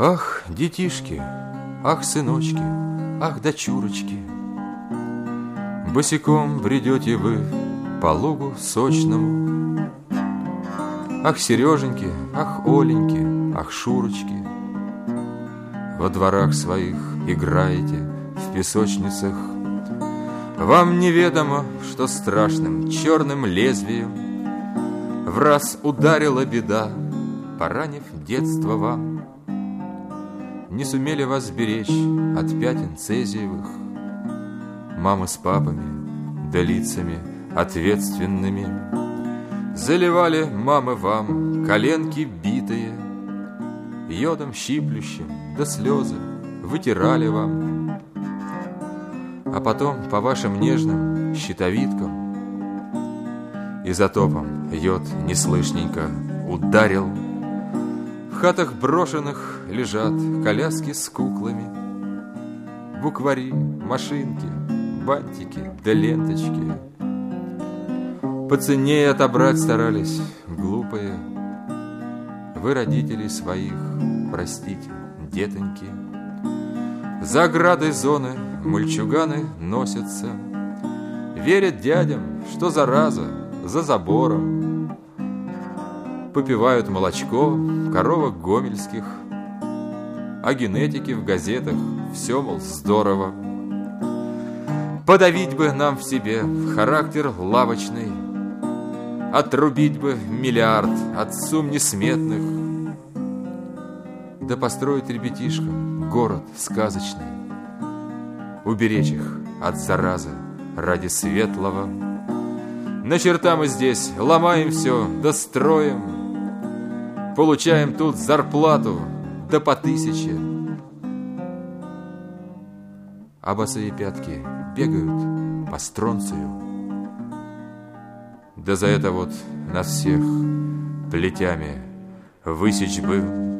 Ах, детишки, ах, сыночки, ах, дочурочки, Босиком бредете вы по лугу сочному. Ах, Сереженьки, ах, Оленьки, ах, Шурочки, Во дворах своих играете в песочницах. Вам неведомо, что страшным черным лезвием В раз ударила беда, поранив детство вам. Не сумели вас беречь от пятен цезиевых. Мамы с папами, да лицами ответственными Заливали мамы вам коленки битые Йодом щиплющим, да слезы вытирали вам. А потом по вашим нежным щитовидкам Изотопом йод неслышненько ударил хатах брошенных лежат коляски с куклами, Буквари, машинки, бантики да ленточки. Поценнее отобрать старались глупые. Вы родителей своих, простите, детоньки. За оградой зоны мальчуганы носятся, Верят дядям, что зараза за забором, Попивают молочко коровок гомельских О генетике в газетах все, мол, здорово. Подавить бы нам в себе характер лавочный Отрубить бы миллиард от сумм несметных. Да построить ребятишкам город сказочный Уберечь их от заразы ради светлого. На черта мы здесь ломаем все, да строим Получаем тут зарплату да по тысяче. А босые пятки бегают по стронцию. Да за это вот нас всех плетями высечь бы